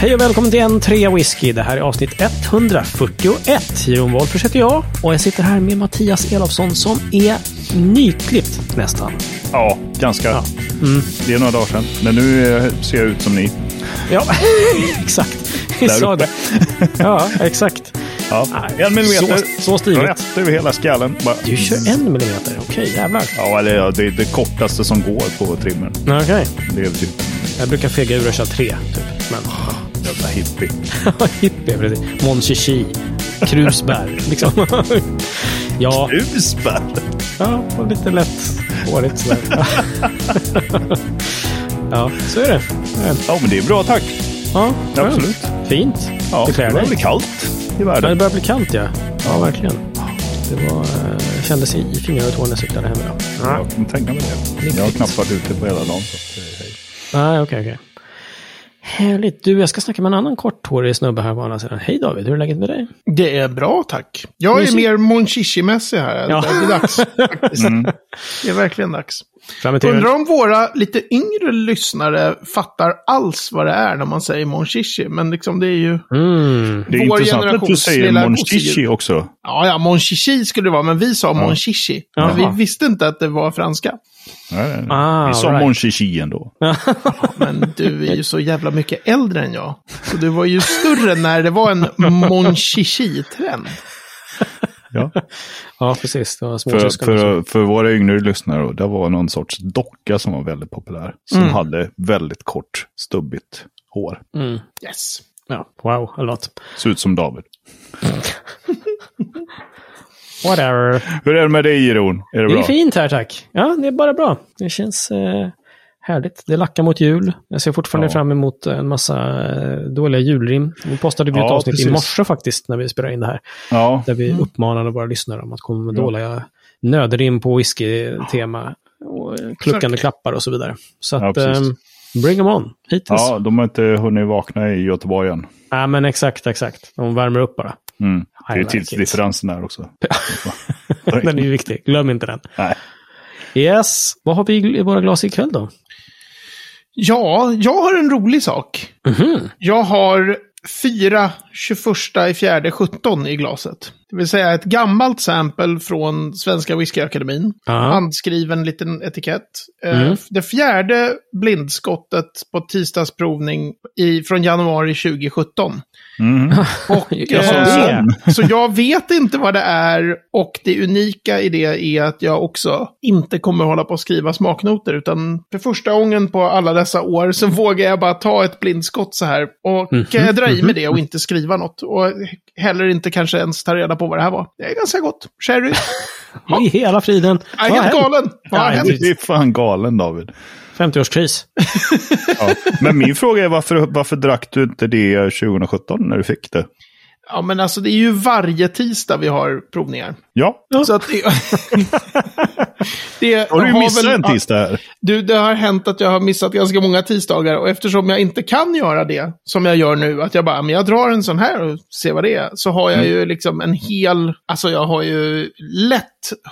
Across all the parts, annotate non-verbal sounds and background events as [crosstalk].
Hej och välkommen till en trea whisky. Det här är avsnitt 141. Jon Wolffers heter jag och jag sitter här med Mattias Elofsson som är nyklippt nästan. Ja, ganska. Ja. Det är några dagar sedan. Men nu eh, ser jag ut som ni. Ja, [laughs] exakt. Vi sa det. Ja, exakt. Ja. Nej, En millimeter. så- så stiligt. Rätt över hela skallen. Bara. Du kör en millimeter. Okej, jävlar. Ja, eller ja, det är det kortaste som går på trimmern. Okej. Det är typ Jag brukar fega ur och köra tre, typ. Men... jävla hippie. [laughs] Hippie, precis. Mon Chichi. Krusbär, [laughs] liksom. ja, Husbär! ja, och lite lätt hårigt sådär. [laughs] ja, så är det. Ja, men det är bra tack. Ja. Absolut. Fint. Ja, det klär det börjar bli kallt i Ja, det världen. börjar bli kallt, ja. Ja, verkligen. Det var, eh, kändes i, i fingrar och tår när jag cyklade hem idag. Jag kan tänka mig det. Jag har knappt varit ute på hela dagen. Så eh, hej. Nej, okej, okej. Härligt. Du, jag ska snacka med en annan korthårig snubbe här på andra sidan. Hej David, hur är läget med dig? Det är bra, tack. Jag är Mysigt. mer Mon Chichi-mässig här. Ja. Det är dags. [laughs] Faktiskt. Det är verkligen dags. Undrar om våra lite yngre lyssnare fattar alls vad det är när man säger Mon Chichi. Men liksom det är ju... Mm. Det är Vår intressant att du säger lilla Mon gosedjur. Chichi också. Ja, ja, Mon Chichi skulle det vara, men vi sa Mon Chichi. Men vi visste inte att det var franska. Nej, nej, nej. Ah, Vi sa right. Mon Chichi ändå. [laughs] Men du är ju så jävla mycket äldre än jag. Så du var ju större när det var en Mon Chichi-trend. Ja. [laughs] Ja, precis. För, för, för våra yngre lyssnare, då, det var någon sorts docka som var väldigt populär. Som Mm. hade väldigt kort, stubbigt hår. Mm. Yes. Ja, wow, a lot. Såg ut som David. [laughs] Whatever. Hur är det med dig, Jeroen? Är det Det är bra? fint här, tack. Ja, det är bara bra. Det känns eh, härligt. Det lackar mot jul. Jag ser fortfarande Ja. fram emot en massa eh, dåliga julrim. Vi postade vi ett Ja, avsnitt precis. i morse faktiskt, när vi spelade in det här. Ja, Där vi uppmanade våra lyssnare om att komma med Ja. dåliga nödrim på whisky-tema. Och kluckande Säkert. klappar och så vidare. Så Ja, att, ehm, bring them on. Hittills. Ja. ja, de har inte hunnit vakna i Göteborg än. men exakt, exakt. De värmer upp bara. Mm. Det är like tidsdifferensen där också. [laughs] Den är ju viktig. Glöm inte den. Nej. Yes. Vad har vi i våra glas ikväll då? Ja, jag har en rolig sak. Mhm. Jag har fyra 21 i fjärde 17 i glaset. Det vill säga ett gammalt sample från Svenska Whiskyakademin. Handskriven liten etikett. Eh, Mm. Det fjärde blindskottet på tisdagsprovning i, från januari 2017. Mm. [laughs] Och, Jag eh, så jag vet inte vad det är och det unika i det är att jag också inte kommer hålla på att skriva smaknoter utan för första gången på alla dessa år så [laughs] vågar jag bara ta ett blindskott så här och Mhm, eh, dra i med det och inte skriva något. Och heller inte kanske ens ta reda på vad det här var. Det är ganska gott. Sherry. [laughs] I hela friden. Jag är helt hänt? galen. Vad har Ja, hänt? Du är fan galen, David. 50-årskris. [laughs] Ja. Men min fråga är varför, varför drack du inte det 2017 när du fick det? Ja, men alltså det är ju varje tisdag vi har provningar. Ja, Så att [laughs] det... har du har missat väl- en tisdag här? Du, det har hänt att jag har missat ganska många tisdagar och eftersom jag inte kan göra det som jag gör nu, att jag bara, men jag drar en sån här och ser vad det är, så har jag ju liksom en hel, alltså jag har ju lätt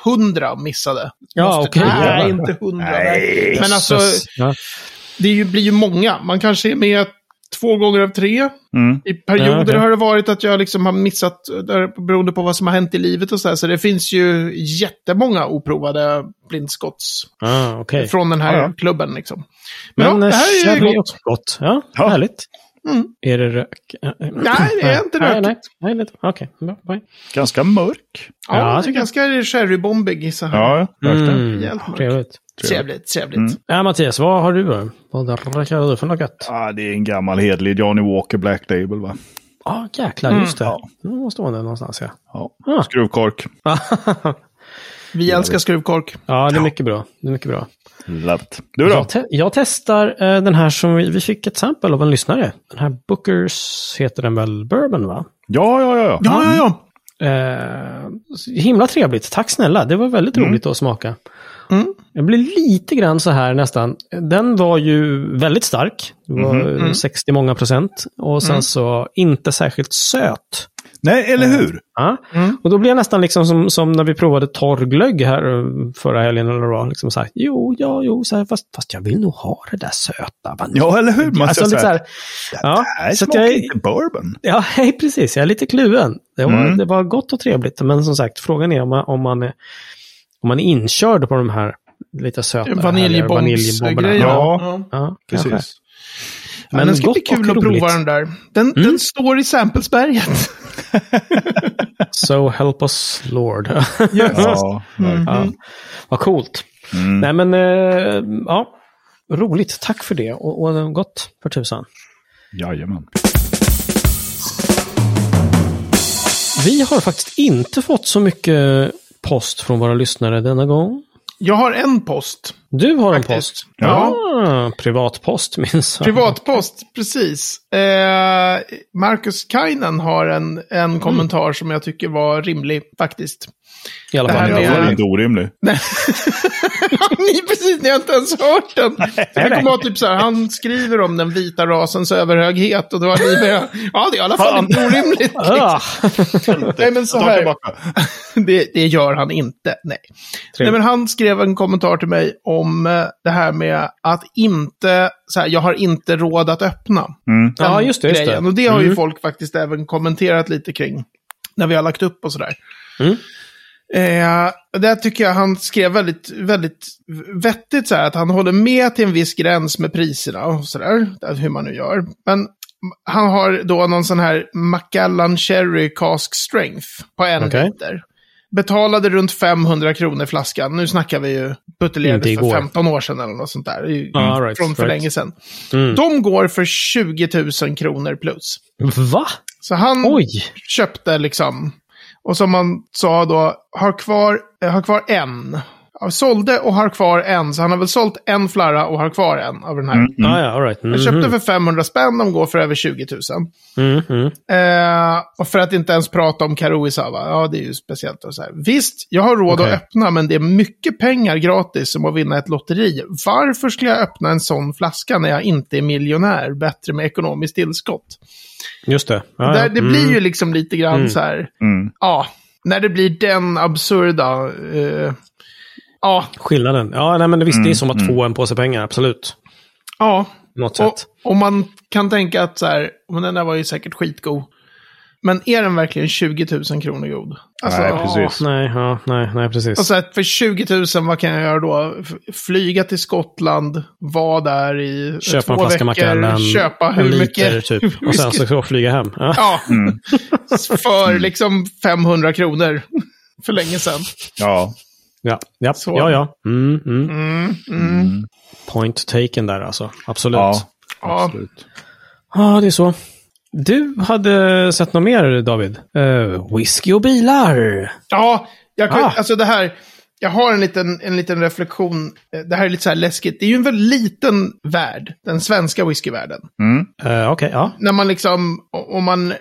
hundra missade. Ja, okej. Nej, Jävlar. inte hundra. Nej, Men alltså. Ja. det ju, blir ju många. Man kanske är med två gånger av tre. Mm. I perioder Ja, okej. har det varit att jag liksom har missat, där, beroende på vad som har hänt i livet och så här. Så det finns ju jättemånga oprovade blindskotts Ah, okej. från den här Ja, ja. klubben liksom. Men, Men ja, eh, det här är ju sherry gott. gott. Ja, Ja. härligt. Mm. Är det rök? Eh, eh, Nej, det är inte nej, rökigt. nej, nej, nej. Okej, bye. Ganska mörk. Ja, Ja, det är ganska sherrybombig så här. Ja. Mm, Rejält mörkt. trevligt. Trevligt, trevligt. Mm. Ja, Mattias, vad har du då? Vad dricker du för något? Ah, det är en gammal hedlig Johnny Walker Black Label va? Ja, ah, jäklar, just det. Ja. Det måste vara den någonstans, ja. Ja. Ah. Skruvkork. Vi älskar skruvkork. ja, det är mycket bra. Det är mycket bra. It. Du då? Jag, te jag testar eh, den här som vi, vi fick ett sample av en lyssnare. Den här Bookers heter den väl Bourbon, va? Ja, ja, ja. Ja, ja, ja. Eh, himla trevligt. Tack snälla. Det var väldigt roligt att smaka. Mm. Jag blir lite grann så här nästan. Den var ju väldigt stark. Det var Mhm, eh, 60 många procent. Och sen så inte särskilt söt. Nej, eller hur? Ja. Mm. Och då blir jag nästan liksom som, som när vi provade torrglögg här eh, förra helgen eller vad det. Liksom så här, jo, ja, jo, så här, fast, fast jag vill nog ha det där söta. vanilj." Ja, eller hur? Man alltså, lite så här, ja, här så smakar jag, inte bourbon. ja, [laughs] hej, precis. Jag är lite kluven. Det var, Mm. det var gott och trevligt. Men som sagt, frågan är om man, om man, om man är inkörd på de här lite söta härliga Vaniljbomsgrejerna. Ja. Ja, kanske. Precis. Men Men den ska bli kul att prova den där. Den, den står i Samplesberget. [laughs] So help us Lord. [laughs] Ja, verkligen. ja. Vad coolt. Mm. Nej men, eh, ja. Roligt. Tack för det. Och, och gott för tusan. Jajamän. Vi har faktiskt inte fått så mycket post från våra lyssnare denna gång. Jag har en post. Du har en Faktiskt. post. Ja. Ah, privatpost minns jag. Privatpost, precis. Eh, Marcus Kainen har en, en kommentar som jag tycker var rimlig, faktiskt. I alla Det fall. med- var inte orimlig. [laughs] ni, precis, ni har inte ens hört den. Det kommer vara typ så här, han skriver om den vita rasens överhöghet och då har ni bara, ja det är i alla fall inte orimligt. [laughs] Ah, [laughs] Nej men så här, det, det gör han inte. Nej. Nej, men han skrev en kommentar till mig om eh, det här med att inte, så här, jag har inte råd att öppna. Mm. Ja, Den just det, just det. Och det har ju Mm. folk faktiskt även kommenterat lite kring. När vi har lagt upp och sådär. Mm. Eh, där tycker jag han skrev väldigt, väldigt vettigt så här, att han håller med till en viss gräns med priserna och sådär. Hur man nu gör. Men han har då någon sån här Macallan Cherry Cask Strength på en Okej. liter. Betalade runt 500 kronor flaskan. Nu snackar vi ju Inte buteljerade för igår. 15 år sedan eller något sånt där. Ah, right, från för right. länge sedan. Mm. De går för 20 000 kronor plus. Va? Så han Oj! köpte liksom, och som man sa då, har kvar, eh, har kvar en. Sålde och har kvar en, så han har väl sålt en flarra och har kvar en av den här. Mm. Ah, ja, all right. Han Mhm. köpte för 500 spänn, de går för över 20 000. Mm, mm. Eh, och för att inte ens prata om Karuisawa, ja det är ju speciellt. Och så här. Visst, jag har råd Okej. att öppna, men det är mycket pengar gratis som att vinna ett lotteri. Varför skulle jag öppna en sån flaska när jag inte är miljonär? Bättre med ekonomiskt tillskott. Just det. Ah, Där, ja. det Mm. blir ju liksom lite grann Mm. så här, Mm. ja, när det blir den absurda, eh, ja, Skillnaden. Ja, nej, men visst, det är Mm, som att mm. få en påse pengar. Absolut. ja. Något Och, sätt. och man kan tänka att så här, men den där var ju säkert skitgod. Men är den verkligen 20 000 kronor god? Alltså, Nej, precis. Nej, ja, nej, nej, precis. Och så här, för 20 000, vad kan jag göra då? Flyga till Skottland, vara där i Köpa två en flaska veckor, köpa en hur liter mycket typ. Och sen så flyga hem. Ja. Ja, Mm. [laughs] för liksom 500 kronor. För länge sedan. Ja. Ja, ja, Så. ja. ja. Mm, mm. Mm, mm. Mm. Point taken där alltså. Absolut. Ja, Ja. absolut. Ja, det är så. Du hade sett något mer, David? Uh, whisky och bilar. Ja, jag kan, Ah. alltså det här. Jag har en liten, en liten reflektion. Eh, Det här är lite så här läskigt. Det är ju en väldigt liten värld, den svenska whiskyvärlden. Mm. Uh, Okej, ja. När man liksom, om man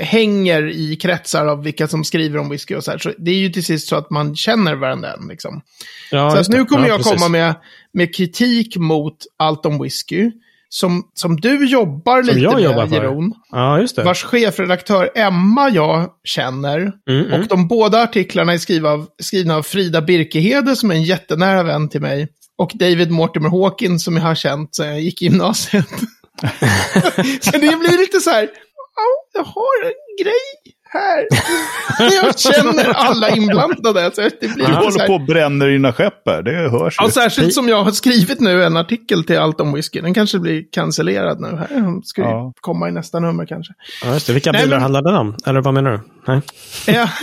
hänger i kretsar av vilka som skriver om whisky och så här, så det är ju till sist så att man känner varandra liksom. ja så nu kommer ja, jag precis. komma med, med kritik mot allt om whisky. Som, som du jobbar lite jag med, jobbar för. Jeroen. Ja, just det. Vars chefredaktör Emma jag känner. Mm, mm. Och de båda artiklarna är skrivna av, skrivna av Frida Birkehede som är en jättenära vän till mig. Och David Mortimer Hawkins som jag har känt sedan jag gick i gymnasiet. [laughs] [laughs] så det blir lite så här, ja, jag har en grej här. [laughs] jag känner alla inblandade. Så det blir Du håller här, på och bränner dina skepp här, det hörs ju. Ja, särskilt som jag har skrivit nu en artikel till Allt om whisky. Den kanske blir cancellerad nu. här. Den ska ju Ja. komma i nästa nummer kanske. Ja, just det. Vilka Nej, bilar men- handlar den om? Eller vad menar du? Nej. Ja. [laughs]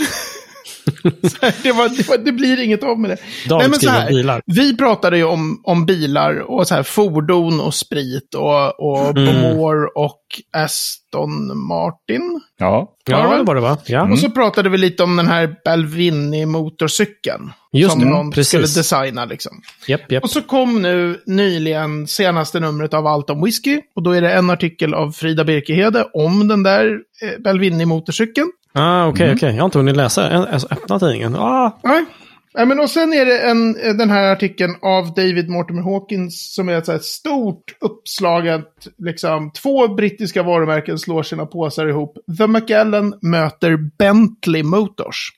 [laughs] Här, det, var, det, var, det blir inget av med det. David men så här, bilar. Vi pratade ju om, om bilar och så här, fordon och sprit och, och Mm. Bowmore och Aston Martin. Ja. Ja, det var det va? Ja. Och så pratade vi lite om den här Balvini-motorcykeln. Just som det, någon precis. skulle designa liksom. Japp, japp. Och så kom nu nyligen senaste numret av Allt om whisky. Och då är det en artikel av Frida Birkehede om den där eh, Balvini-motorcykeln. Ah, okej, okej. Jag har inte hunnit läsa. Jag har öppnat tidningen. Ah, Nej. Ja, men och sen är det en, den här artikeln av David Mortimer Hawkins som är ett så här stort uppslaget, liksom två brittiska varumärken slår sina påsar ihop. The Macallan möter Bentley Motors.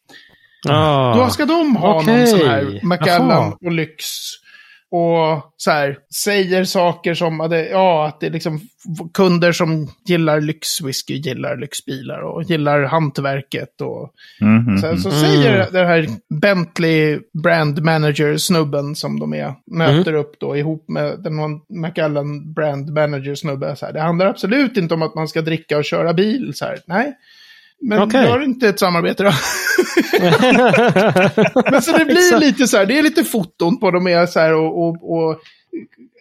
Ah. Då ska de ha okej. någon sån här Macallan Jaha. och lyx. Och så här, säger saker som att det, ja, att det är liksom kunder som gillar lyxwhisky, gillar lyxbilar och gillar hantverket. Och. Sen så Mm. säger den här Bentley Brand Manager-snubben som de är, möter Mm. upp då ihop med den Macallan Brand Manager-snubbe. Så här, det handlar absolut inte om att man ska dricka och köra bil. Så här, nej. Men Okej. gör inte ett samarbete då. [laughs] [laughs] Men så det blir lite så här, det är lite foton på dem är så här och, och, och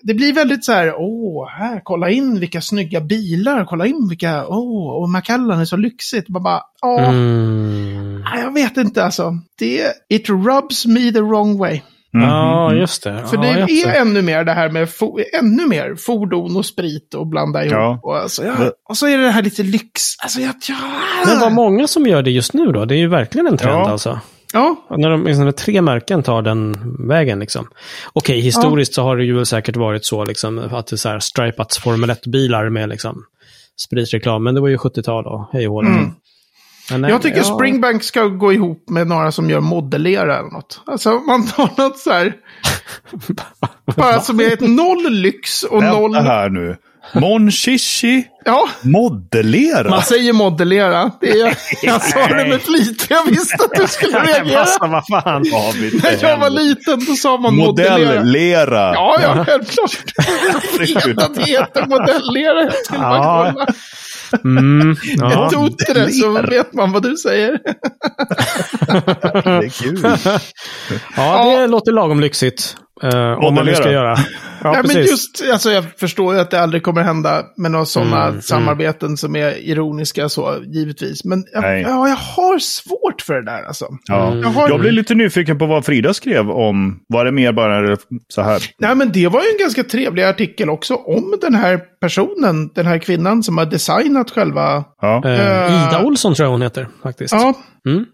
det blir väldigt så här, åh, här, kolla in vilka snygga bilar, kolla in vilka, åh, och Macallan är så lyxigt. Man bara, åh, Mm. jag vet inte alltså. Det, it rubs me the wrong way. Ja, just det. För ja, det jag är ännu mer det här med, fo- ännu mer fordon och sprit och blanda ihop. Ja. Och, alltså, ja, och så är det det här lite lyx. Alltså, jag, ja. Men vad många som gör det just nu då? Det är ju verkligen en trend Ja. alltså. Ja, När, de, liksom, när tre märken tar den vägen liksom. Okej, historiskt så har det ju väl säkert varit så liksom att det så här stripats Formel 1-bilar med liksom spritreklam. Men det var ju 70-tal då, hej och liksom. Men, nej, Jag tycker ja. Springbank ska gå ihop med några som gör modellera eller något. Alltså man tar något så här. [laughs] bara som är ett noll lyx och noll... Vänta här nu. Mon Chichi [laughs] Ja, modellera. man säger modellera. Det är, [laughs] jag sa det med flit jag visste att du skulle reagera. Alltså, vad fan. När jag var liten då sa man modellera. Modelllera. Ja, ja, självklart. Jag vet att det heter modellera. Jag Ja. Mm, [laughs] ja. Ett otre så vet man vad du säger. [laughs] [laughs] Ja, det låter lagom lyxigt. eh, om man nu ska göra. Ja, Ja, men precis. just, alltså jag förstår ju att det aldrig kommer hända med några sådana Mm, samarbeten som är ironiska så, givetvis. Men jag, Nej. ja, jag har svårt för det där alltså. Ja. Mm. Jag har, Jag blir lite nyfiken på vad Frida skrev om. Var det mer bara så här? Nej, men det var ju en ganska trevlig artikel också om den här personen, den här kvinnan som har designat själva... Ja. Eh, Ida Olsson tror jag hon heter faktiskt. Ja, Mm.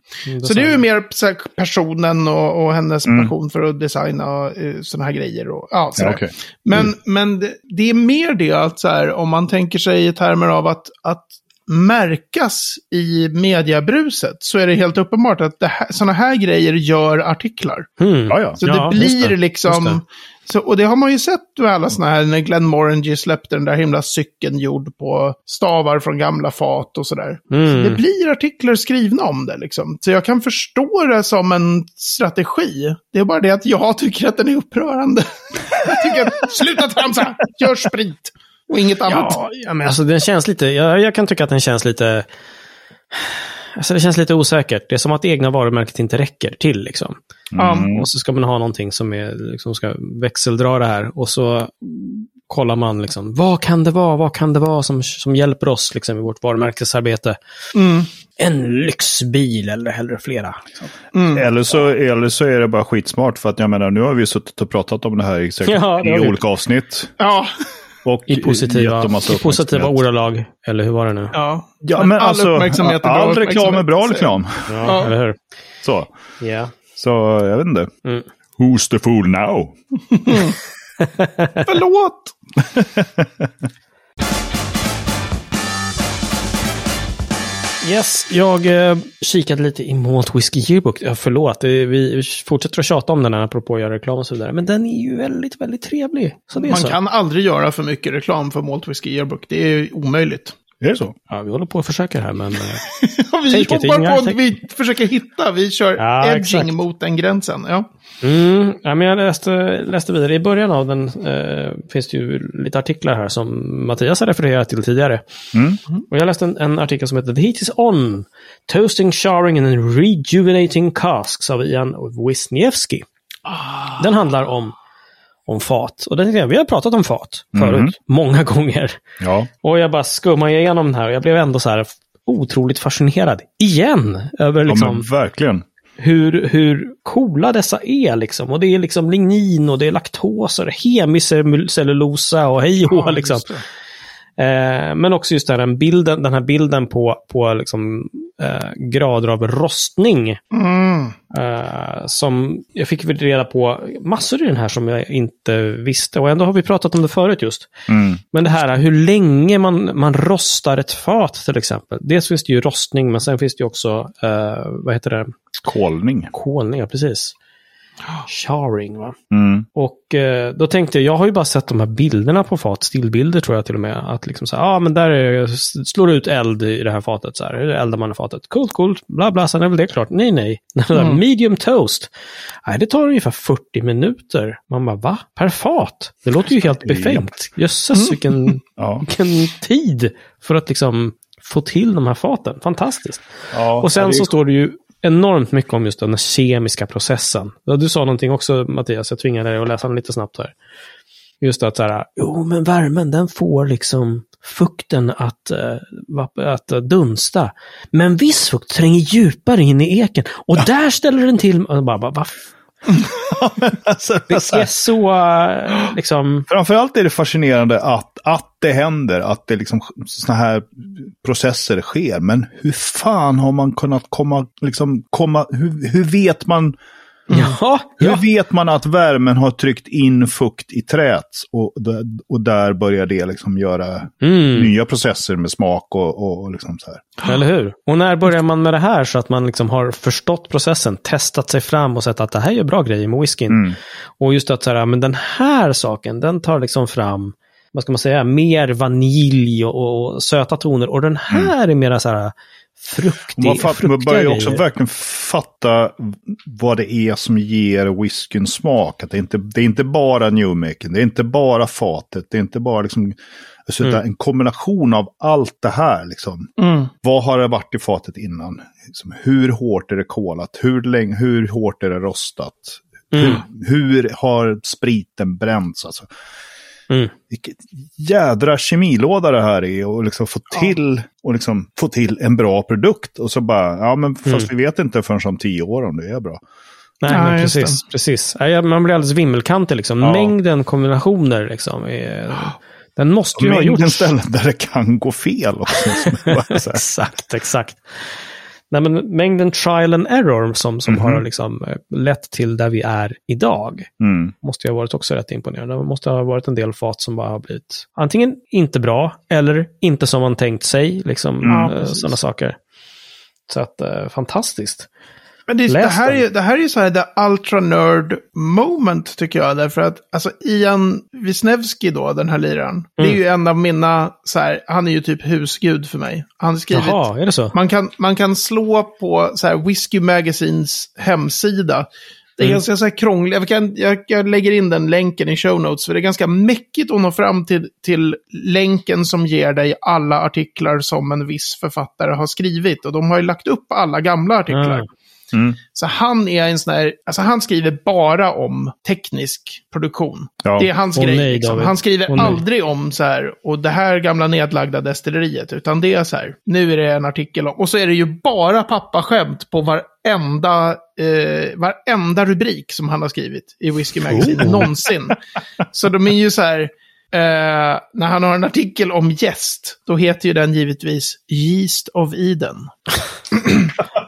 så det är ju mer så här, personen och, och hennes Mm. passion för att designa uh, sådana här grejer. Och, ja. Ja, okej. Men, men det, det är mer det att så här, om man tänker sig i termer av att, att märkas i mediebruset så är det helt uppenbart att det här, sådana här grejer gör artiklar. Mm. Ja, ja. Så Ja, det blir det, liksom... just Så, och det har man ju sett med alla sådana här, när Glenn Morangy släppte den där himla cykeln gjord på stavar från gamla fat och sådär. Mm. Det blir artiklar skrivna om det liksom. Så jag kan förstå det som en strategi. Det är bara det att jag tycker att den är upprörande. [laughs] jag tycker att, sluta tramsa, gör sprit och inget annat. Ja, ja, men alltså den känns lite, jag, jag kan tycka att den känns lite, alltså det känns lite osäkert. Det är som att det egna varumärket inte räcker till liksom. Ja. Och så ska man ha någonting som är, liksom ska växeldra det här. Och så kollar man liksom, vad kan det vara, vad kan det vara som, som hjälper oss liksom, i vårt varumärkesarbete? Mm. En lyxbil eller hellre flera. Liksom. Mm. Eller, så, eller så är det bara skitsmart för att jag menar nu har vi suttit och pratat om det här i säkert [laughs] Ja, det i olika avsnitt. Ja. Och I positiva, i positiva ordalag, eller hur var det nu? Ja, Ja, men all alltså, uppmärksamhet är bra all reklam är bra reklam. Ja, Ja. eller hur? Så, Ja. så jag vet inte. Mm. Who's the fool now? [laughs] Förlåt! [laughs] Yes, jag eh, kikade lite i Malt Whiskey Yearbook. Ja, förlåt, vi fortsätter att tjata om den här apropå att göra reklam och så vidare. Men den är ju väldigt, väldigt trevlig. Man så. kan aldrig göra för mycket reklam för Malt Whisky Yearbook. Det är omöjligt. Är det så? Ja, vi håller på att försöka här, men... eh, [laughs] Ja, vi Take jobbar på att take- vi försöker hitta, vi kör Ja, edging exakt. mot den gränsen. Ja. Mm, ja, men jag läste, läste vidare. I början av den eh, finns det ju lite artiklar här som Mattias har refererat till tidigare. Mm. Och jag läste en, en artikel som heter The Heat is On. Toasting, showering and rejuvenating casks av Ian Wisniewski. Den handlar om, om fat. Och den, vi har pratat om fat förut, Mhm. många [laughs] gånger. Ja. Och jag bara skummade igenom den här och jag blev ändå så här otroligt fascinerad. Igen! Över ja, liksom men verkligen. hur, hur coola dessa är liksom. Och det är liksom lignin och det är laktos och det är hemicellulosa och hej hå, liksom. det. Eh, men också just den bilden, den här bilden på, på liksom eh, grader av rostning. Mm. Eh, som jag fick reda på massor i den här som jag inte visste. Och ändå har vi pratat om det förut just. Mm. Men det här hur länge man, man rostar ett fat till exempel. Dels finns det ju rostning, men sen finns det ju också, eh, vad heter det, Kolning. kolning, ja precis. Charring, va? Mm. Och eh, då tänkte jag, jag har ju bara sett de här bilderna på fat, stillbilder tror jag till och med. Att liksom så här, ja ah, men där är, slår ut eld i det här fatet, så här, eldar man i fatet? Coolt, coolt, bla bla, sen är väl det klart. Nej, nej. [laughs] Mm. Medium toast. Nej, det tar ungefär 40 minuter. Man bara, va? Per fat? Det låter ju helt befängt. Jösses, vilken, [laughs] Ja. vilken tid för att liksom få till de här faten. Fantastiskt. Ja, Och sen så står det ju enormt mycket om just den kemiska processen. Ja, Du sa någonting också Mattias, jag tvingade dig att läsa den lite snabbt här. Just att så här, jo men värmen den får liksom fukten att, eh, att dunsta. Men viss fukt tränger djupare in i eken och där ställer den till. Och bara, bara? [laughs] alltså, Det så är så liksom... framförallt är det fascinerande att, att det händer, att det liksom såna här processer sker. Men hur fan har man kunnat komma, liksom komma, hur, hur vet man, Ja, hur ja. vet man att värmen har tryckt in fukt i träet? Och, och där börjar det liksom göra Mm. nya processer med smak och, och, och liksom så här. Eller hur? Och när börjar man med det här så att man liksom har förstått processen, testat sig fram och sett att det här är bra grejer med whiskyn. Mm. Och just att så här, men den här saken, den tar liksom fram, vad ska man säga, mer vanilj och, och söta toner. Och den här är mera så här fruktig, Man, fatt, man börjar också verkligen fatta vad det är som ger whiskyn smak. Att det, är inte, det är inte bara newmaking, det är inte bara fatet, det är inte bara liksom, alltså Mm. en kombination av allt det här. Liksom. Mm. Vad har det varit i fatet innan? Liksom, hur hårt är det kolat? Hur, länge, hur hårt är det rostat? Mm. Hur, hur har spriten bränts? Alltså, Mm. vilket jädra kemilåda det här är och liksom få till, och liksom få till en bra produkt. Och så bara, ja men fast Mm. vi vet inte förrän om tio år om det är bra. Nej, Ja, men just precis. precis. Nej, Man blir alldeles vimmelkantig liksom. Ja. Mängden kombinationer liksom. Är, den måste ju ha Mängden gjorts. ställen där det kan gå fel också. [laughs] exakt, exakt. Nej, men mängden trial and error som, som Mhm. har liksom eh, lett till där vi är idag Mm. måste ju ha varit också rätt imponerande. Det måste ha varit en del fat som bara har blivit antingen inte bra eller inte som man tänkt sig. Liksom, Ja, eh, sådana saker. Så att, eh, fantastiskt. Men det, det, här är, det här är ju så här the ultra nerd moment tycker jag. Därför att alltså Ian Wisniewski då, den här liraren. Det är Mm. ju en av mina, så här, han är ju typ husgud för mig. Han har skrivit, Jaha, är det så? man kan, man kan slå på så här Whiskey Magazines hemsida. Det är Mm. ganska så här krångligt. Jag, kan, jag, jag lägger in den länken i show notes. För det är ganska mäckigt att nå fram till, till länken som ger dig alla artiklar som en viss författare har skrivit. Och de har ju lagt upp alla gamla artiklar. Ah. Mm. Så han är en sån här, alltså han skriver bara om teknisk produktion. Ja. Det är hans Åh grej. nej, liksom. Han skriver nej. aldrig om så här, och det här gamla nedlagda destilleriet, utan det är så här, nu är det en artikel om, och så är det ju bara pappaskämt på varenda, eh, varenda rubrik som han har skrivit i Whiskey Magazine, Oh. någonsin. Så de är ju så här, eh, när han har en artikel om gäst, då heter ju den givetvis Yeast of Eden.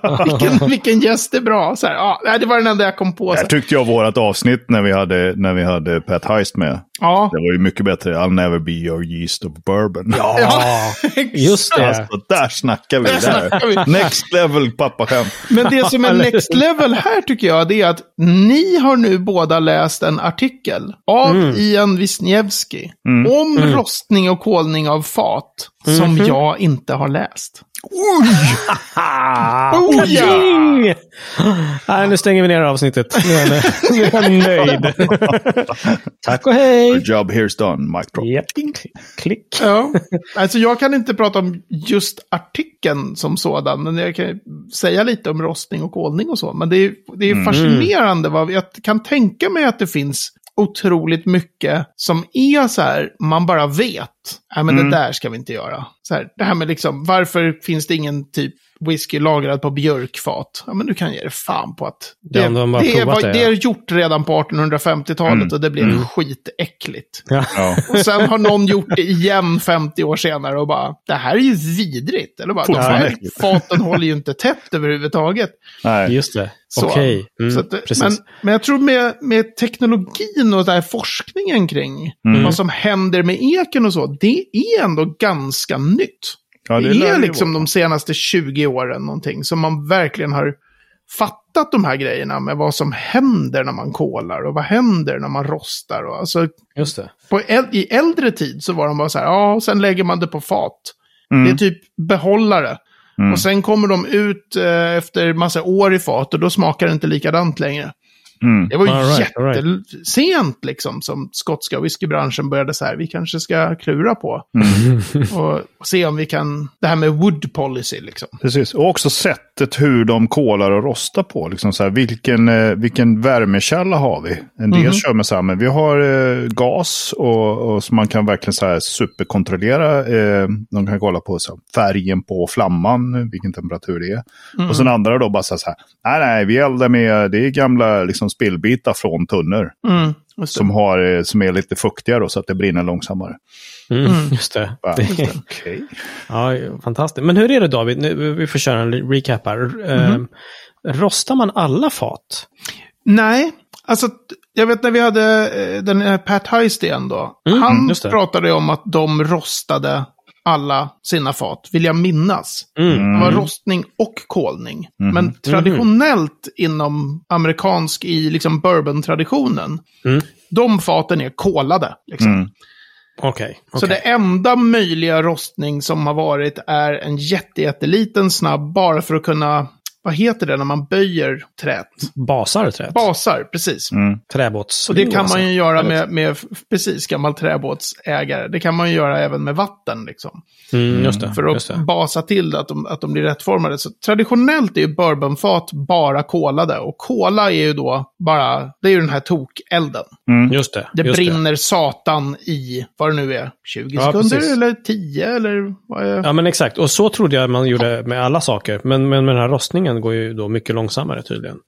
[laughs] vilken, vilken gäst är bra. Så här, ja, det var den enda jag kom på. Här. tyckte jag vårat avsnitt när vi hade, när vi hade Pat Heist med. Ja, Det var ju mycket bättre. I'll never be your yeast of bourbon. Ja, [laughs] just det. Alltså, där snackar vi. Där snackar vi. Next level pappaskämt. Men det som är next level här tycker jag, det är att ni har nu båda läst en artikel av Mm. Ian Wisniewski Mm. om rostning och kolning av fat som Mhm. jag inte har läst. Oh, [laughs] ja! kaching! Nej, nu stänger vi ner avsnittet. Nu är jag, [laughs] nu är jag nöjd. [laughs] Tack och hej! Your job here's done, mic drop. Japp, klick. Ja, alltså jag kan inte prata om just artikeln som sådan, men jag kan säga lite om rostning och kolning och så. Men det är, det är fascinerande. Vad, jag kan tänka mig att det finns otroligt mycket som är så här, man bara vet. Nej, men Mm. det där ska vi inte göra. Så här, det här med liksom, varför finns det ingen typ whisky lagrad på björkfat? Ja, men du kan ge det fan på att det, Ja, de har det, är, vad- det, det ja. är gjort redan på 1850-talet Mm. och det blev skitäckligt. Ja. Ja. Och sen har någon gjort det igen 50 år senare och bara, det här är ju vidrigt. Eller bara, de här faten håller ju inte tätt överhuvudtaget. Nej. Just det. Så. Okej. Så Mm, att, det- men, men jag tror med, med teknologin och där forskningen kring Mm. vad som händer med eken och så, det är ändå ganska nytt. Ja, det, lär är liksom de senaste 20 åren någonting som man verkligen har fattat de här grejerna med vad som händer när man kolar och vad händer när man rostar. Och, alltså, Just det. på äl- I äldre tid så var de bara så här, ja, sen lägger man det på fat. Mm. Det är typ behållare. Mm. Och sen kommer de ut eh, efter massa år i fat och då smakar det inte likadant längre. Mm. Det var ju All right, all right. jättesent liksom som skotska whiskybranschen började så här, vi kanske ska klura på. Mm. och, och se om vi kan, det här med wood policy liksom. Precis, och också sättet hur de kolar och rostar på. Liksom så här, vilken, eh, vilken värmekälla har vi? En del Mhm. kör med så här, men vi har eh, gas och, och så man kan verkligen så här superkontrollera. Eh, de kan kolla på så här, färgen på flamman, vilken temperatur det är. Och sen andra då bara så här, nej nej, vi eldar med, det är gamla liksom, spillbitar från tunnor. Mm, just. Som, har, eh, som är lite fuktigare då, så att det brinner långsammare. Mm, Just det. Bara, det Okej. ja, fantastiskt. Men hur är det David? Nu, vi får köra en recap här. Eh, rostar man alla fat? Nej, alltså jag vet när vi hade eh, den här Pat Heisten då. Mm, han just pratade om att de rostade alla sina fat, vill jag minnas. Mm. Det var rostning och kolning. Men traditionellt inom amerikansk, i liksom bourbon-traditionen, Mm. de faten är kolade. Liksom. Mm. Okej. Så det enda möjliga rostning som har varit är en jätte, jätteliten snabb, bara för att kunna, vad heter det när man böjer träet? Basar träet? Basar, precis. Mm. Träbåts. Och det kan man ju göra med, med, precis, gammal träbåtsägare. Det kan man ju göra även med vatten, liksom. Mm, just det. För just att det. basa till det, att de, att de blir rättformade. Så traditionellt är ju bourbonfat bara kolade. Och kola är ju då bara, det är ju den här tokelden. Just det. Det just brinner satan i, vad det nu är, 20 Ja, sekunder precis. eller 10 eller vad är Ja, men exakt. Och så trodde jag man gjorde med alla saker. Men, men med den här rostningen går ju då mycket långsammare tydligen.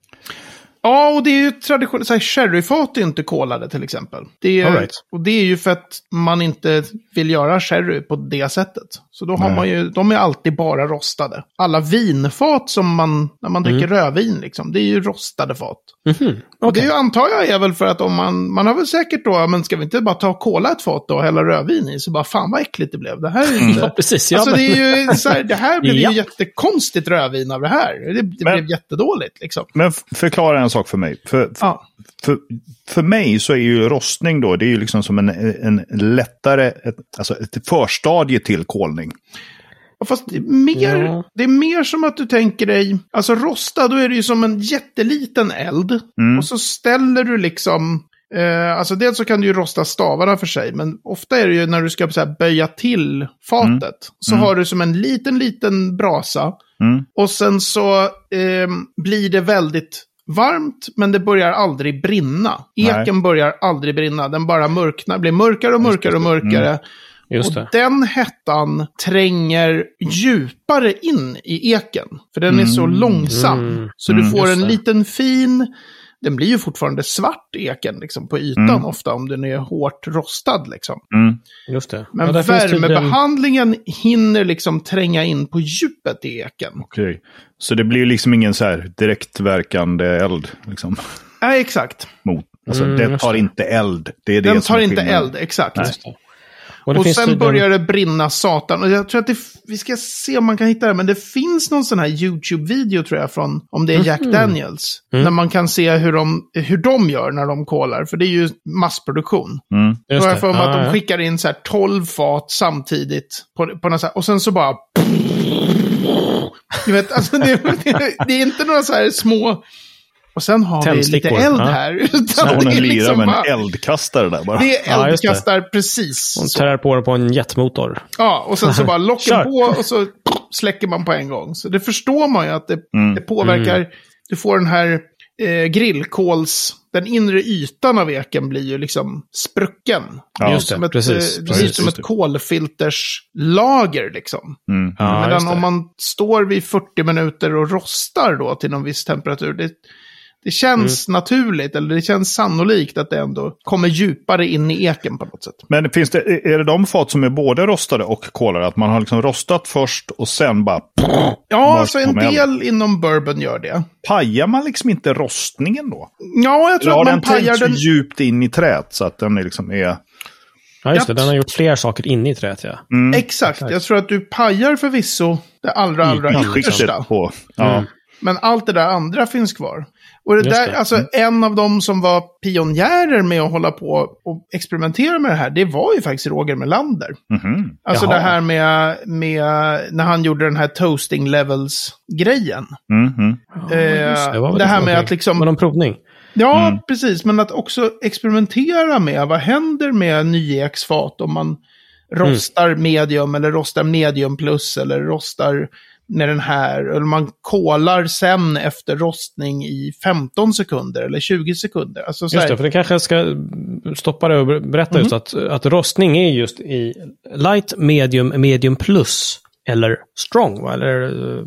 Ja, och det är ju traditionellt, så här, sherryfat är inte kolade till exempel. Det är, right. Och det är ju för att man inte vill göra sherry på det sättet. Så då har Nej. man ju, de är alltid bara rostade. Alla vinfat som man, när man dricker rödvin liksom, det är ju rostade fat. Mhm. Och det Okej. är ju, antar jag är väl för att om man, man har väl säkert då, men ska vi inte bara ta och kola ett fat då och hälla rödvin i, så bara fan vad äckligt det blev. Det här är ju [laughs] inte... Ja, precis. Ja, Alltså men... det är ju så här, det här [laughs] blev Ja. ju jättekonstigt rödvin av det här. Det, det Men- blev jättedåligt liksom. Men förklara en sak för mig. För, Ja. för, för mig så är ju rostning då, det är ju liksom som en, en lättare, ett, alltså ett förstadie till kolning. Ja, Fast det är, mer, Ja. det är mer som att du tänker dig, alltså rosta, då är det ju som en jätteliten eld. Mm. Och så ställer du liksom, eh, alltså dels så kan du ju rosta stavarna för sig, men ofta är det ju när du ska så här, böja till fatet. Så har du som en liten, liten brasa. Mm. Och sen så eh, blir det väldigt varmt, men det börjar aldrig brinna. Eken Nej. börjar aldrig brinna, den bara mörknar, blir mörkare och mörkare och mörkare. Just Och det. den hettan tränger djupare in i eken. För den är så långsam. Mm. Så du Mm, får en liten fin... Den blir ju fortfarande svart eken liksom, på ytan Mm. ofta om den är hårt rostad. Liksom. Mm. Just det. Men Ja, finns tydligen- värmebehandlingen hinner liksom tränga in på djupet i eken. Okej. Så det blir ju liksom ingen så här direktverkande eld. Liksom, Nej, exakt. mot. Alltså, Mm, det just tar inte eld. Det är det Den tar inte eld, exakt. Det. Och, det Och finns sen tydligen- börjar det brinna satan. Och jag tror att det, vi ska se om man kan hitta det, men det finns någon sån här YouTube-video tror jag från, om det är Jack Mhm. Daniels. Mm. När man kan se hur de, hur de gör när de kolar, för det är ju massproduktion. Mm. Då Just har jag det. för mig Ja, att de skickar in så här 12 fat samtidigt. På, på något så här, och sen så bara... [laughs] Du vet, alltså det, [laughs] det är inte några så här små... Och sen har vi lite eld ja. här. Utan [laughs] Så hon det är lirar liksom med bara- en eldkastare där bara. Det är Ja, just det. eldkastar precis. Hon tär på det på en jetmotor. Ja, och sen så bara [laughs] locken på och så släcker man på en gång. Så det förstår man ju att det, Mm. det påverkar. Du får den här eh, grillkols... den inre ytan av eken blir ju liksom sprucken. Ja, just det. Ett, precis, eh, det precis, ser ut som ett kolfilterslager liksom. Mm. Ja, Medan om man står vid 40 minuter och rostar då till någon viss temperatur, det, det känns Mm. naturligt, eller det känns sannolikt att det ändå kommer djupare in i eken på något sätt. Men finns det, är det de fat som är både rostade och kolade? Att man har liksom rostat först och sen bara... [sniffs] Ja, Bara alltså en del inom bourbon gör det. Pajar man liksom inte rostningen då? Ja, jag Eller tror har att man den pajar så den... djupt in i träet så att den är liksom är... Ja, just det. Den har gjort fler saker inne i träet, ja. Mm. Exakt, jag tror att du pajar förvisso det allra, allra Skiktet yttersta. på. Ja. Mm. Men allt det där andra finns kvar. Och det Just där, det. Mm. alltså en av de som var pionjärer med att hålla på och experimentera med det här, det var ju faktiskt Roger Melander. Mhm. Alltså Jaha. det här med, med när han gjorde den här toasting levels-grejen. Mhm. Eh, just det. Det det här för med att liksom... Var det någon provning? Ja, Mm. precis. Men att också experimentera med vad händer med nyeksfat om man rostar medium eller rostar medium plus eller rostar med den här. Eller man kolar sen efter rostning i 15 sekunder eller 20 sekunder. Alltså så Just det, för det kanske ska stoppa det och berätta just att, att rostning är just i light, medium, medium plus eller strong, va? eller uh,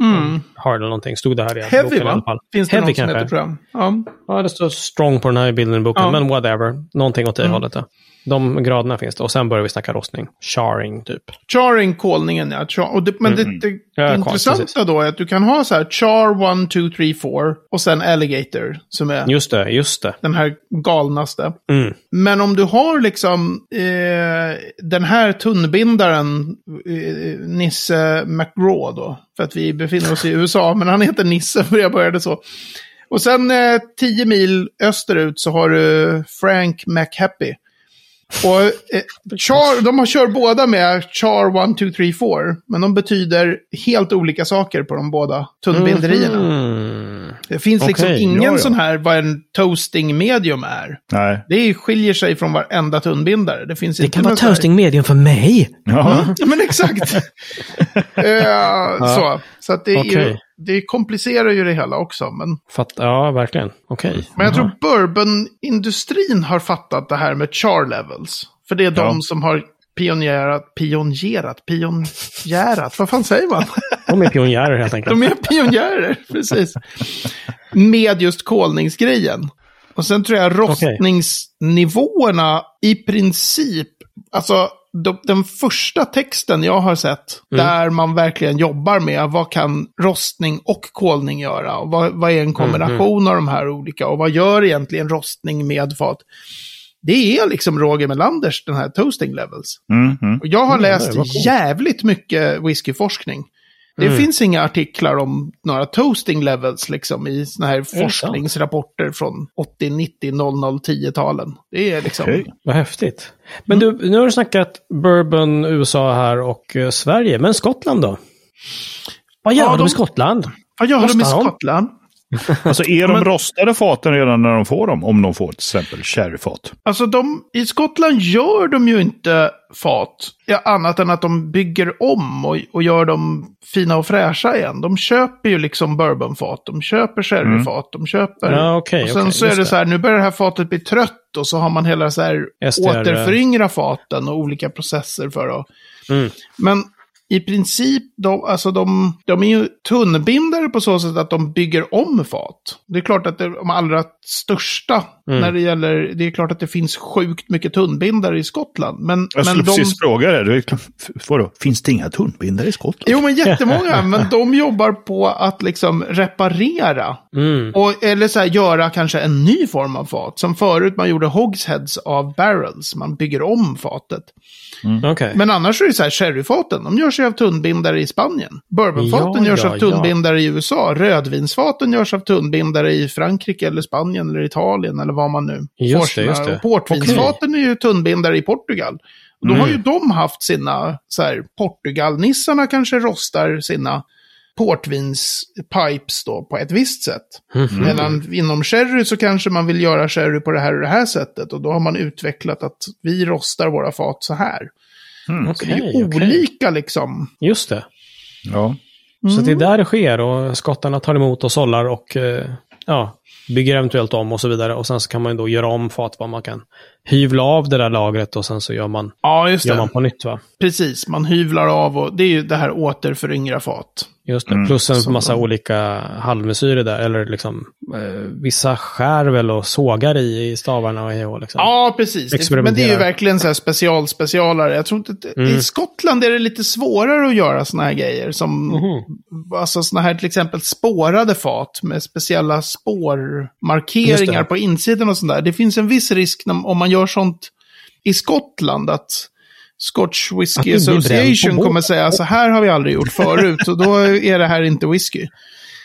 mm, hard eller någonting. Stod det här i heavy boken i alla fall. Finns det Heavy någon som kanske. heter tror jag. Ja. Ja, det står strong på den här bilden i boken, Ja. men whatever. Någonting åt det Mm. hållet. Ja. De graderna finns det. Och sen börjar vi snacka rostning. Charring, typ. Charring, kolningen, ja. Char och det, men Mm. det, det, Ja, det konstigt, intressanta precis. då är att du kan ha så här char 1, 2, 3, 4 och sen alligator som är Just det, just det. den här galnaste. Mm. Men om du har liksom eh, den här tunnbindaren, eh, Nisse McGraw då, för att vi befinner oss i USA, men han heter Nisse för jag började så. Och sen eh, 10 mil österut så har du Frank McHappy. Och eh, char, de har kör båda med char 1, 2, 3, 4, men de betyder helt olika saker på de båda tunnbinderierna. Mm. Det finns liksom Okej, ingen ja, ja. sån här vad en toasting medium är. Nej. Det skiljer sig från varenda tunnbindare. Det finns Det inte kan vara toasting medium för mig. Ja. Ja, men exakt. [laughs] Eh, Så, så att det, är ju, Okej. Det komplicerar ju det hela också. Men, Fatt, ja, verkligen. Okej. men jag tror bourbonindustrin har fattat det här med char levels. För det är de Ja. som har pionjärat, pionjärat, pionjärat, vad fan säger man? [laughs] De är pionjärer helt enkelt. De är pionjärer, [laughs] precis. Med just kolningsgrejen. Och sen tror jag rostningsnivåerna i princip, alltså de, den första texten jag har sett, där man verkligen jobbar med vad kan rostning och kolning göra? Och vad, vad är en kombination av de här olika? Och vad gör egentligen rostning med fat? Det är liksom Roger Melanders, den här toasting levels. Mhm. Och jag har Mm, läst jävligt mycket whiskyforskning. Det Mm. finns inga artiklar om några toasting levels liksom i såna här forskningsrapporter från 80, 90, 00, 10-talen. Det är liksom... Okej. Vad häftigt. Men du, nu har du snackat bourbon, USA här och eh, Sverige. Men Skottland då? Vad gör Ja, de de- i Skottland? Vad gör de i? Skottland? [laughs] Alltså är de Men- rostade faten redan när de får dem? Om de får till exempel sherryfat. Alltså de, i Skottland gör de ju inte fat. Ja, annat än att de bygger om och, och gör dem fina och fräscha igen. De köper ju liksom bourbonfat, de köper sherryfat, de köper... Ja, okej, och sen okej, så är det, det. så här, nu börjar det här fatet bli trött och så har man hela så här SDR, återföryngra faten och olika processer för att... Mm. Men i princip, de, alltså de, de är ju tunnbindare på så sätt att de bygger om fat. Det är klart att de allra största, Mm. när det gäller, det är klart att det finns sjukt mycket tunnbindare i Skottland. Men, Jag men skulle de, precis fråga det. Du, vadå, finns det inga tunnbindare i Skottland? Jo, men [laughs] jättemånga, men de jobbar på att liksom reparera. Mm. Och, eller så här, göra kanske en ny form av fat. Som förut man gjorde hogsheads av barrels. Man bygger om fatet. Okej. Men annars är det så här, sherryfaten, de görs ju av tunnbindare i Spanien. Bourbonfaten Ja, görs ja, av tunnbindare i USA. Rödvinsfaten görs av tunnbindare i Frankrike eller Spanien eller Italien eller vad man nu Just det, sina- just det. Och portvinsfaten är ju tunnbindare i Portugal. Och då Mm. har ju de haft sina, så här, Portugalnissarna kanske rostar sina portvinspipes då på ett visst sätt. Mhm. Medan inom sherry så kanske man vill göra sherry på det här och det här sättet. Och då har man utvecklat att vi rostar våra fat så här. Mm. Så det är okej. olika liksom. Just det. Ja. Så det är där det sker och skottarna tar emot och sållar och eh, ja, bygger eventuellt om och så vidare. Och sen så kan man då göra om fat vad man kan hyvla av det där lagret och sen så gör man, Ja, gör man på nytt va? Precis, man hyvlar av och det är ju det här återföryngra fat. Just det. Mm. Plus en massa de- olika halvmesyrer där. Eller liksom eh, vissa skär väl och sågar i, i stavarna och hej liksom. Ja, precis. Men det är ju verkligen så här special specialare. Jag tror inte Mm. I Skottland är det lite svårare att göra såna här grejer. Som Mhm. alltså såna här till exempel spårade fat med speciella spårmarkeringar på insidan och sånt där. Det finns en viss risk när, om man gör sånt i Skottland att Scotch Whisky bränt Association kommer säga så här har vi aldrig gjort förut och då är det här inte whisky.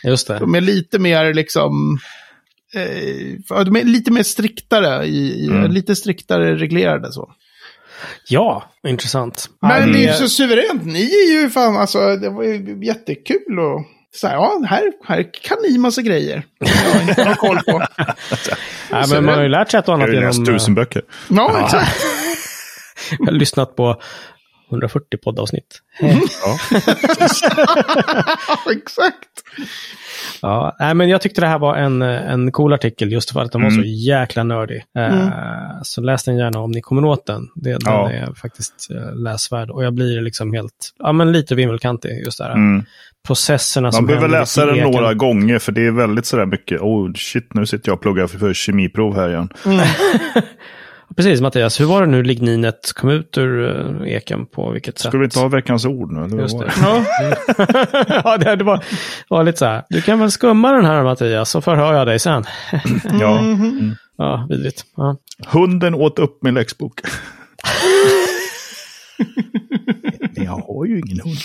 Just det. De är lite mer liksom... Eh, de är lite mer striktare, i, Mm. lite striktare reglerade så. Ja, intressant. Men det är ju så suveränt. Ni är ju fan, alltså det var ju jättekul och så här, ja, här, här kan ni massa grejer. Jag inte har koll på. [laughs] Nej, men man har ju lärt sig ett och annat har ju läst genom... tusen böcker. Ja, exakt. Jag har lyssnat på 140 poddavsnitt. Ja. [laughs] exakt. Ja, nej, men jag tyckte det här var en, en cool artikel just för att den var Mm. så jäkla nördig. Eh, så läs den gärna om ni kommer åt den. Det, den Ja. är faktiskt eh, läsvärd. Och jag blir liksom helt, ja men lite vimmelkantig just där. Mm. Processerna Man som behöver händer i läsa den några gånger för det är väldigt sådär mycket. Oh shit, nu sitter jag och pluggar för, för kemiprov här igen. [laughs] [laughs] Precis Mattias, hur var det nu ligninet kom ut ur uh, eken på vilket sätt? Ska vi inte ha veckans ord nu? Eller Just det. det? [laughs] [laughs] ja, det, det var, var lite så här. Du kan väl skumma den här Mattias, så förhör jag dig sen. [laughs] Ja. Ja, vidrigt. Ja. Hunden åt upp min läxbok. Men jag har ju ingen hund.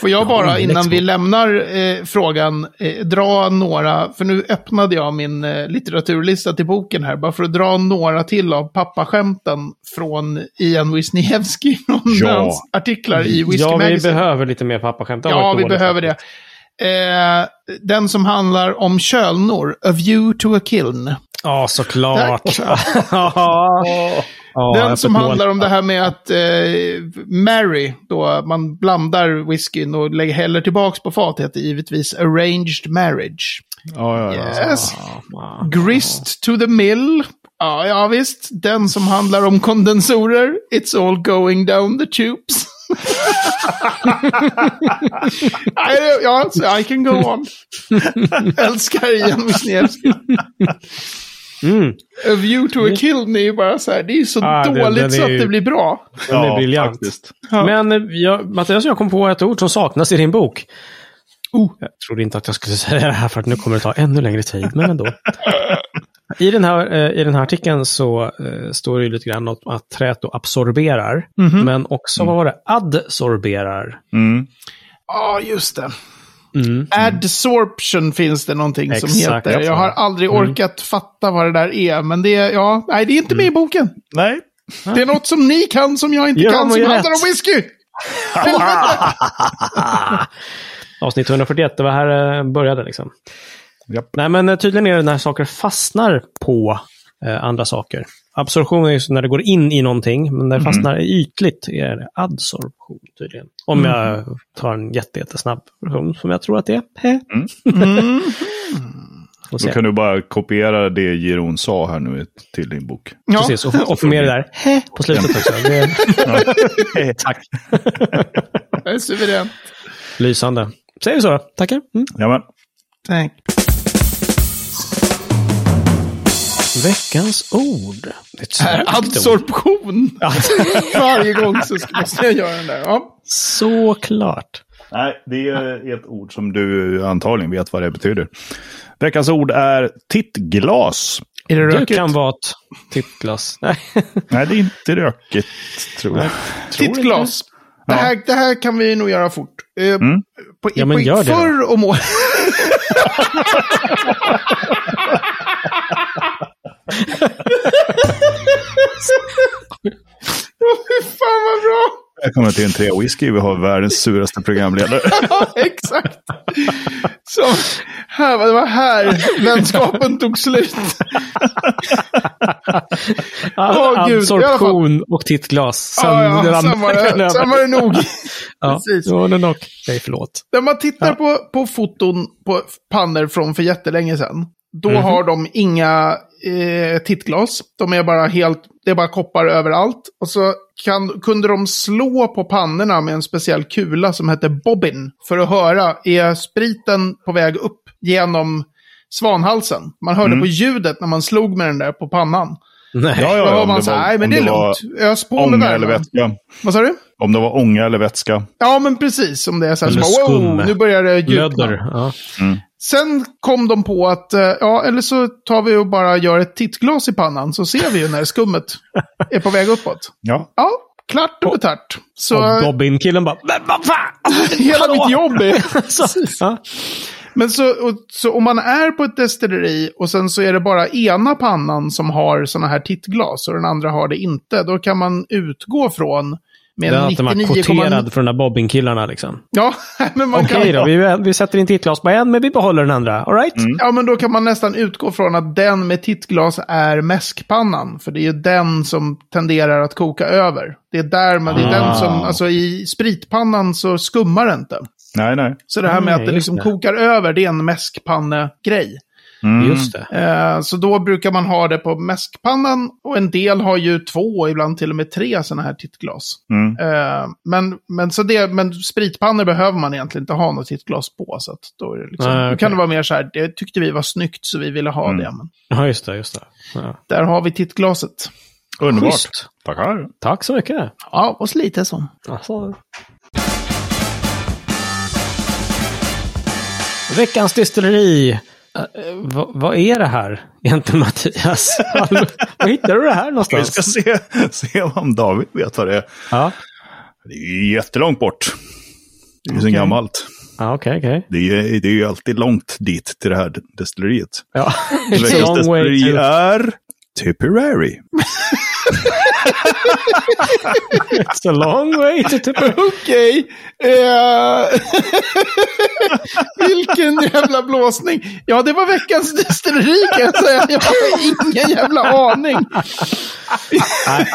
Får jag bara, det innan vi lämnar eh, frågan, eh, dra några, för nu öppnade jag min eh, litteraturlista till boken här, bara för att dra några till av pappaskämten från Ian Wisniewski, [laughs] från Ja. hans artiklar i Whisky ja, vi Magazine. behöver lite mer pappaskämt. Det Ja, vi behöver det. faktiskt. Eh, den som handlar om kölnor, A View to a Kiln. Ja, såklart. [laughs] [laughs] ja, Den som handlar om det här med att eh, Mary, då man blandar whiskyn och lägger, häller tillbaks på fat, heter givetvis Arranged Marriage. Ja, ja. Yes. Grist to the mill. Ja, ja visst. Den som handlar om kondensorer. It's all going down the tubes. [laughs] Det- ja, I can go on. [laughs] Älskar Ian Wisniewski. Mm. A view to a kill är ju bara så här. Det är ju så Ah, den- dåligt den är så att ju- det blir bra. Den är Ja, briljant. faktiskt. Ja. Men eh, jag, Mattias, jag kom på ett ord som saknas i din bok. Oh. Jag trodde inte att jag skulle [laughs] säga det här för att nu kommer det ta ännu längre tid, men ändå. [laughs] I den här, eh, i den här artikeln så eh, står det ju lite grann om att träet då absorberar, Mhm. men också, vad var det, adsorberar. Mm. Ja, just det. Mm. Adsorption finns det någonting som Exakt. heter. Jag har aldrig Mm. orkat fatta vad det där är, men det är, ja, nej, det är inte med i boken. Nej. Det är något som ni kan som jag inte Ja, kan, som handlar om whisky. [laughs] Avsnitt 141, det var här eh, började liksom. Japp. Nej, men eh, tydligen är det när saker fastnar på eh, andra saker. Absorption är ju när det går in i någonting, men när det fastnar ytligt är det adsorption tydligen. Om jag tar en jätte, jättesnabb version, som jag tror att det är. Mm. Får [laughs] Då kan du bara kopiera det Jeroen sa här nu till din bok. Ja. Precis, och, och få med det där hä på slutet också. Det, [laughs] tack. Det är suveränt. Lysande. Säger vi så då? Tackar. Mm. Jajamän. Tack. Veckans ord. Det är adsorption. [laughs] Varje gång så ska- måste jag göra den där. Ja. Såklart. Nej, det är ett ord som du antagligen vet vad det betyder. Veckans ord är tittglas. Är det Det rökigt? kan vara ett tittglas. [laughs] Nej. Nej, det är inte rökigt, tror jag. Tittglas. Det här, det här kan vi nog göra fort. Eh, På, Ja, men på, gör det då. förr om året. [laughs] Fy fan vad bra! Välkommen till en tre whisky. Vi har världens suraste programledare. [laughs] Ja, exakt. Så, här, var- det var här vänskapen tog slut. Åh, gud. I alla fall. Absorption och tittglas. Sen, Ja, ja, den sen, var det, sen var det nog. Ja, Precis. det var det nog. Nej, förlåt. När man tittar Ja. på, på foton på pannor från för jättelänge sedan, då Mhm. har de inga eh, tittglas. De är bara helt, det är bara koppar överallt. Och så kan, kunde de slå på pannorna med en speciell kula som hette bobbin. För att höra, är spriten på väg upp genom svanhalsen? Man hörde Mm. på ljudet när man slog med den där på pannan. Nej. Ja, ja, Då om man så var- här, nej men det är var lugnt. Ös på med Ånga eller värmen. vätska. Vad sa du? Om det var ånga eller vätska. Ja, men precis. Om det är så här, Eller som, bara, wow, nu börjar det djupna. Ja. Sen kom de på att, eh, ja, eller så tar vi och bara gör ett tittglas i pannan, så ser vi ju när skummet [laughs] är på väg uppåt. Ja. Ja, klart och betart. Så Och Bobbin-killen bara, men vad fan! [laughs] hela Hallå? mitt jobb är... [laughs] Så, ja. Men så, och, så om man är på ett destilleri och sen så är det bara ena pannan som har sådana här tittglas och den andra har det inte, då kan man utgå från med Det är att de 99,9... kvoterad för de där Bobbin-killarna liksom. Ja, [laughs] men man Okej kan... då, vi, vi sätter in tittglas på en, men vi behåller den andra. All right? Ja, men då kan man nästan utgå från att den med tittglas är mäskpannan. För det är ju den som tenderar att koka över. Det är där man, det är den som, Ah. alltså i spritpannan så skummar det inte. Nej, nej. Så det här med Nej, att det liksom kokar över, det är en mäskpannegrej. Mm. Just det. Eh, så då brukar man ha det på mäskpannan och en del har ju två, ibland till och med tre sådana här tittglas. Mm. Eh, men, men, så det, men spritpannor behöver man egentligen inte ha något tittglas på. Så att då, är det liksom, Nej, då okej. kan det vara mer så här, det tyckte vi var snyggt så vi ville ha Mm. det. Men Ja, just det. Just det. Ja. där har vi tittglaset. Underbart. Schysst. Tackar. Tack så mycket. Ja, och lite så. Alltså. Veckans distilleri. Eh, eh, vad, vad är det här egentligen Mattias? [laughs] Var hittar du det här Vi någonstans? ska se, se om David vet vad det är. Ja, Det är jättelångt bort. Det är ju så Okej. gammalt. ja okej, okej. Det är, det är ju alltid långt dit till det här destilleriet. Ja. Veckans destilleri to... är Tipperary. [laughs] It's a long way to Tipperary. Okej. Eh, Vilken jävla blåsning. Ja, det var veckans destilleri kan jag säga. Jag har ingen jävla aning.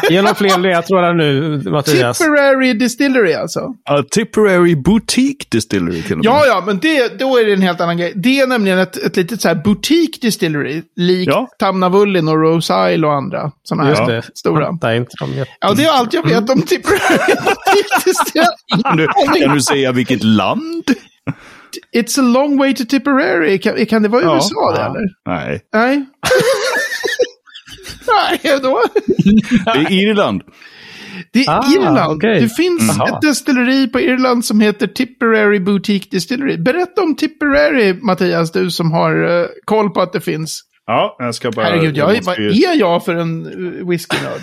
Ge några fler ledtrådar nu, Mattias. Tipperary Distillery alltså. A Tipperary Boutique Distillery till och med. Ja, ja, men det, då är det en helt annan grej. Det är nämligen ett, ett litet så här boutique distillery. Likt Ja. Tamnavulin och Rose Isle och andra sådana här Just det. stora. Inte Ja, det är allt jag vet om Tipperary Boutique [laughs] Distillery. Kan du, kan du säga vilket land? It's a long way to Tipperary. Kan, kan det vara Ja. USA det Ja. eller? Nej, Nej. [laughs] Nej, då. det är Irland. Det är Ah, Irland. okej. Det finns Jaha. ett destilleri på Irland som heter Tipperary Boutique Distillery. Berätta om Tipperary, Mattias, du som har eh, koll på att det finns. Ja, jag ska bara... Herregud, jag, vad är jag för en uh, whiskynörd?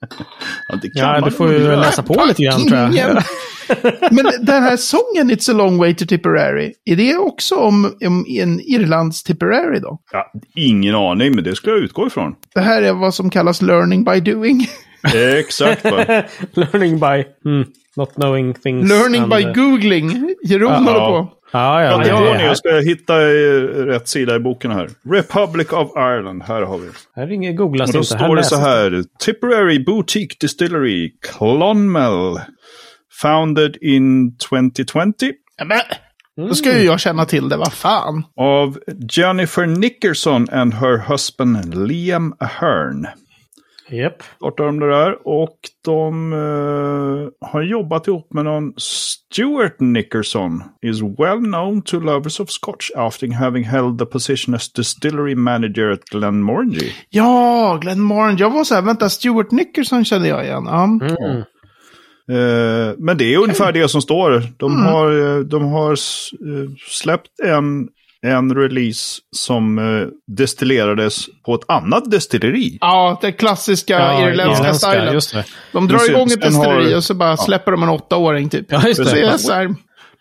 [laughs] Ja, det kan Ja, man du får ju göra. läsa på lite grann tror jag. [laughs] Men den här sången It's a long way to Tipperary, är det också om, om en Irlands Tipperary då? Ja, ingen aning, men det ska jag utgå ifrån. Det här är vad som kallas learning by doing. [laughs] Exakt. Learning by mm, not knowing things. learning and, by eh, googling. Jeroen Ja. håller på. Ja, ja. Ni. här, Jag ska hitta eh, rätt sida i boken här. Republic of Ireland, här har vi. här ringer googlas Och då inte. står det så här. Tipperary Boutique Distillery, Clonmel. Founded in 2020 Ja, men, då ska ju jag känna till det, vad fan. av Jennifer Nickerson and her husband Liam Ahern. Japp. Startade de det där och de eh, har jobbat ihop med någon Stuart Nickerson. Is well known to lovers of Scotch after having held the position as distillery manager at Glenmorangie. Ja, Glenn Moran. Jag var så här, vänta, Stuart Nickerson kände jag igen. Ja. Mm. Eh, men det är ungefär det som står. De har, eh, de har släppt en, en release som eh, destillerades på ett annat destilleri. Ja, det klassiska Ja, irländska stilen. Just det. De drar igång ett sen har- destilleri och så bara släpper de en åttaåring typ. Ja, just det. så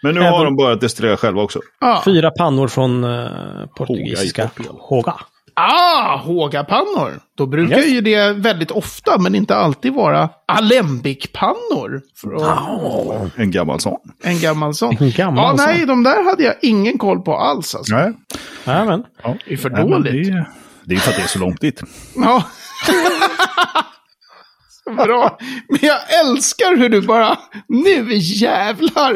Men nu Även- har de börjat destillera själva också. ja. Fyra pannor från uh, portugisiska. Portugal. Håga. Ah, hågapannor. Då brukar Yes. ju det väldigt ofta, men inte alltid vara alembikpannor. Att, En gammal sån. En gammal sån. En gammal ja, nej, sån. de där hade jag ingen koll på alls. Alltså. Nej. Ja, men. Ja. Det är för Nej, men dåligt. Det, är- det är för att det är så långt dit. Ja. [laughs] Bra. Men jag älskar hur du bara, nu jävlar.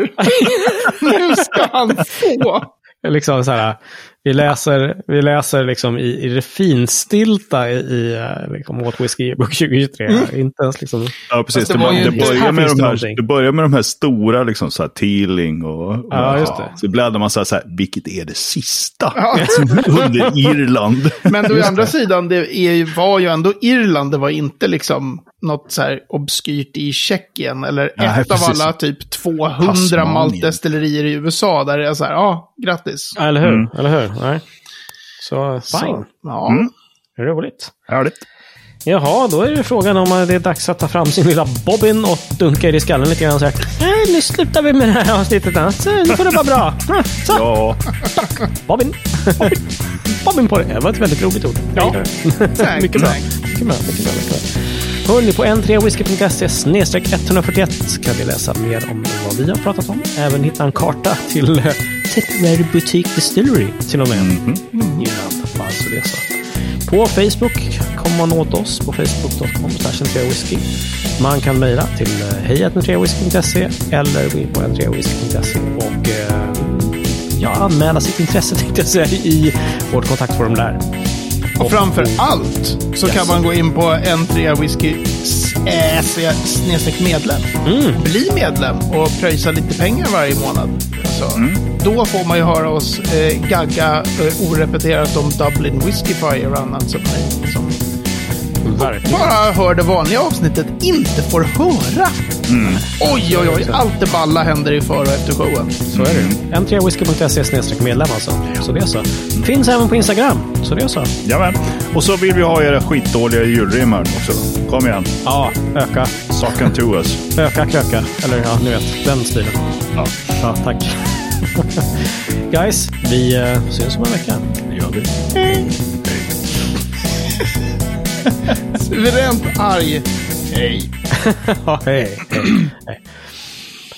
[laughs] nu ska han få. liksom så här, vi läser, vi läser liksom i, i det finstilta i, i eh, liksom, What Whiskey Book 2023. Mm. Inte ens liksom... Ja, precis. det Det, ju det, börjar med de här, det börjar med de här stora, liksom så här, Teeling och... och Ja, just det. Så bläddrar man så här, så här, vilket är det sista? [laughs] Under Irland. Men då, å andra sidan, det är, var ju ändå Irland, det var inte liksom något så här obskyrt i Tjeckien. Eller Nej, ett av alla typ 200 Tasmanien. maltdestillerier i USA. Där det är så här, ja, grattis. Eller hur? Mm. Eller hur? Nej. Så, fine. Så, ja. Mm. Roligt. Härligt. Jaha, då är det frågan om det är dags att ta fram sin lilla bobbin och dunka i skallen lite grann. Så här, "Nej, nu slutar vi med det här avsnittet. Så, nu får det vara bra. [laughs] Så, Ja, bobbin. bobbin på det. Det var ett väldigt roligt ord. Ja. Tack, mycket bra. tack. Mycket bra, mycket bra, mycket bra. Hörni, på n3whisky.se 141 kan ni läsa mer om vad vi har pratat om. Även hitta en karta till eh, Tipperary Boutique Distillery till och med. Mhm. Irland, alltså det så. På Facebook kommer man åt oss på facebook.com whisky. Man kan mejla till hejatentreawhisky.se eller gå in på n3whisky.se och eh, ja, anmäla sitt intresse [laughs] tänkte jag säga i vårt kontaktformulär. Och framför allt så kan man gå in på N3 Whisky äh, snedstreck medlem. Mm. Bli medlem och pröjsa lite pengar varje månad. Så, Då får man ju höra oss eh, gagga eh, orepeterat om Dublin Whiskey Fire och annat som som Verkligen. bara hör det vanliga avsnittet inte får höra. Oj, oj, oj. Allt det balla händer i före och efter showen. Så är det. n3whisky.se medlem alltså. Så det är så. Finns även på Instagram. Så det är så. jajamän. Och så vill vi ha era skitdåliga julrimmar också. Kom igen. Ja, öka. And to us. Öka, kröka. Eller ja, ni vet. Den stilen. Ja, Ja, tack. [laughs] Guys, vi eh, syns om en vecka. det gör vi. Suveränt arg. Hej. [laughs] Hej. hej. [clears throat]